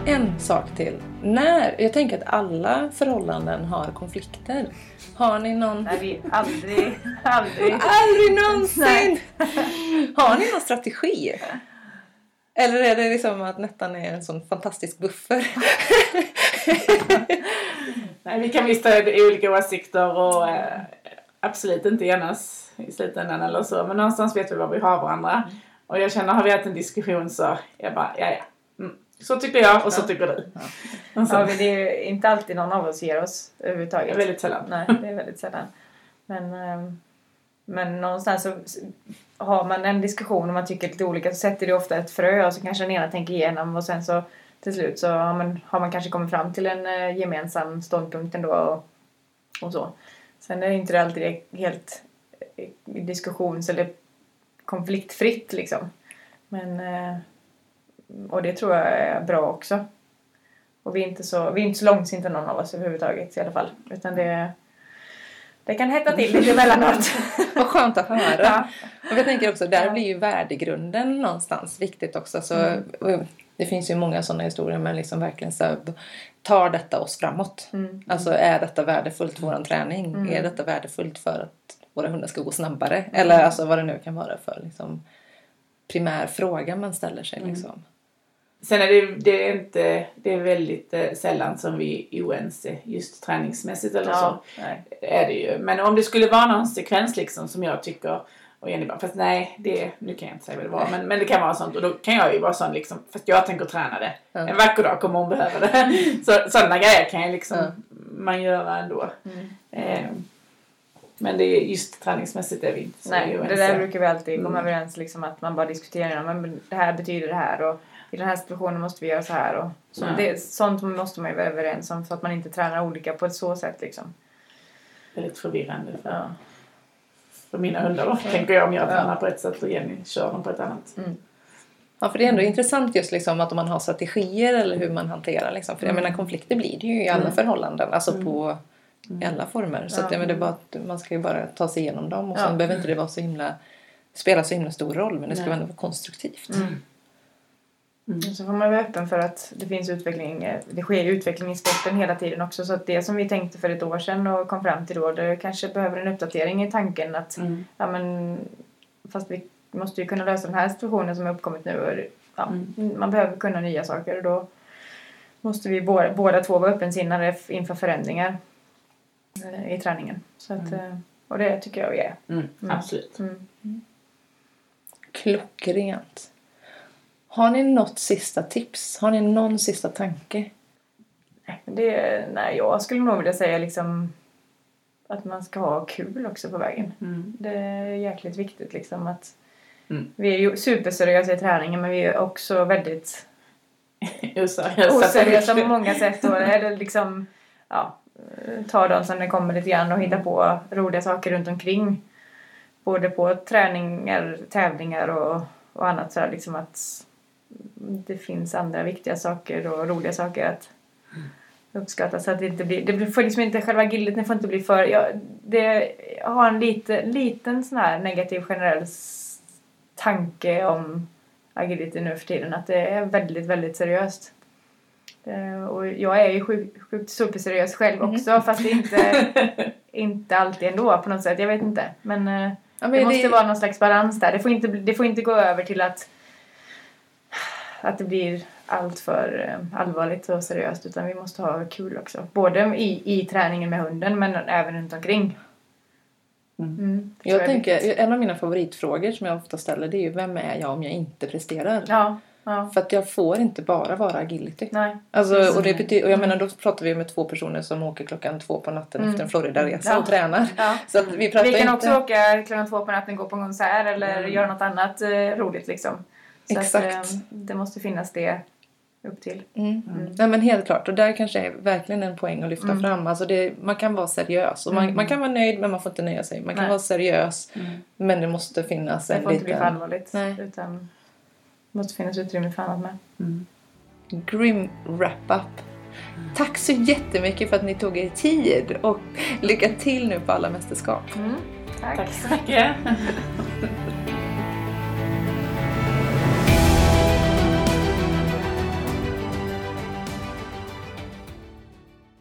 En sak till. När, jag tänker att alla förhållanden har konflikter. Har ni någon... Nej, aldrig, aldrig. Aldrig någonsin! Har ni någon strategi? Eller är det liksom att Nettan är en sån fantastisk buffer? Nej, vi kan visst ha olika åsikter och eh, absolut inte enas i slutändan eller så. Men någonstans vet vi var vi har varandra. Och jag känner, har vi haft en diskussion så jag bara, ja ja. Så tycker jag och så Ja. tycker du. Ja, men det är inte alltid någon av oss ger oss överhuvudtaget. väldigt sällan. Nej, det är väldigt sällan. Men, ehm, men någonstans så har man en diskussion och man tycker lite olika så sätter det ofta ett frö och så kanske den ena tänker igenom och sen så till slut så har man, har man kanske kommit fram till en eh, gemensam ståndpunkt ändå och, och så. Sen är det inte alltid helt eh, diskussions eller konfliktfritt liksom. Men eh, och det tror jag är bra också. Och vi är inte så, vi är inte så långsinta någon av oss överhuvudtaget i alla fall. Utan det, det kan hetta till lite emellanåt. Vad skönt att höra. Ja. Och jag tänker också, där blir ju värdegrunden någonstans viktigt också. Så, Mm. Det finns ju många sådana historier men liksom verkligen så tar detta oss framåt? Mm. Alltså är detta värdefullt för vår träning? Mm. Är detta värdefullt för att våra hundar ska gå snabbare? Eller alltså vad det nu kan vara för liksom, primär fråga man ställer sig. Mm. Liksom. Sen är det, det är inte, det är väldigt eh, sällan som vi är oense just träningsmässigt eller så. Ja, nej. är det ju. Men om det skulle vara någon sekvens liksom som jag tycker och Jenny bara, fast nej, det, nu kan jag inte säga vad det var, men, men det kan vara sånt och då kan jag ju vara sån liksom, fast jag tänker träna det. Ja. En vacker dag kommer hon behöva det. Så, sådana grejer kan ju liksom Ja. man göra ändå. Mm. Eh, men det är just träningsmässigt är vi inte så Nej, det där brukar vi alltid komma Mm. överens liksom att man bara diskuterar. Men det här betyder det här och i den här situationen måste vi göra så här. Och så Ja. det, sånt måste man ju vara överens om så att man inte tränar olika på ett så sätt liksom. Väldigt förvirrande för, Ja. för mina hundar då, tänker jag om jag Ja. tränar på ett sätt och Jenny kör dem på ett annat. Ja, för det är ändå intressant just liksom att om man har strategier eller hur man hanterar liksom. För jag Mm. menar konflikter blir det ju i alla Mm. förhållanden. Alltså Mm. på i alla former. Så Ja. att, jag menar, det är bara att man ska ju bara ta sig igenom dem och sen Ja. behöver inte det vara så himla spela så himla stor roll men det ska Nej. ändå vara konstruktivt. Mm. Mm. Så får man vara öppen för att det finns utveckling. Det sker utveckling i sporten hela tiden också. Så att det som vi tänkte för ett år sedan och kom fram till då, det kanske behöver en uppdatering i tanken att Mm. ja men fast vi måste ju kunna lösa den här situationen som har uppkommit nu. Och, ja, Mm. Man behöver kunna nya saker och då, måste vi båda, båda två vara öppensinnade inför förändringar eh, i träningen. Så att, eh, och det tycker jag vi är. Mm, Mm. Absolut. Mm. Klockrent. Har ni något sista tips? Har ni någon sista tanke? Det, nej, jag skulle nog vilja säga liksom att man ska ha kul också på vägen. Mm. Det är jäkligt viktigt liksom att Mm. vi är ju superseriösa i träningen men vi är också väldigt Oseriösa. på många sätt. Och, eller liksom, ja, ta dem som det kommer lite grann och hitta på roliga saker runt omkring. Både på träningar, tävlingar och, och annat så här, liksom att det finns andra viktiga saker och roliga saker att uppskatta så att det inte blir, det får liksom inte, själva gildet det får inte bli för, jag, det, jag har en lite, liten sån här negativ generell tanke om agility nu för tiden att det är väldigt, väldigt seriöst. Eh, Och jag är ju sjukt, sjukt superseriös själv också fast det är inte, inte alltid ändå på något sätt, jag vet inte. Men, eh, Ja, det måste vara någon slags balans där. Det får inte, det får inte gå över till att, att det blir allt för eh, allvarligt och seriöst utan vi måste ha kul också. Både i, i träningen med hunden men även runt omkring. Mm. Mm, Jag tänker, en av mina favoritfrågor som jag ofta ställer det är ju vem är jag om jag inte presterar? Ja, ja. För att jag får inte bara vara agility. Nej. Alltså, Precis. och, det betyder, och jag menar då pratar vi med två personer som åker klockan två på natten Mm. efter en Florida-resa Ja. och tränar. Så vi pratar Vi kan inte... också åka klockan två på natten, gå på en konsert eller Mm. göra något annat eh, roligt liksom. Så Exakt. Att, eh, det måste finnas det upp till. Mm. Nej men helt klart och där kanske är verkligen en poäng att lyfta Mm. fram. Alltså det, man kan vara seriös och man, Mm. man kan vara nöjd men man får inte nöja sig. Man kan Nej. vara seriös Mm. men det måste finnas Det en får inte bli för liten allvarligt. Nej. Utan det måste finnas utrymme för annat med. Mm. grim wrap-up. Tack så jättemycket för att ni tog er tid och lycka till nu på alla mästerskap. Mm. Tack. Tack så mycket.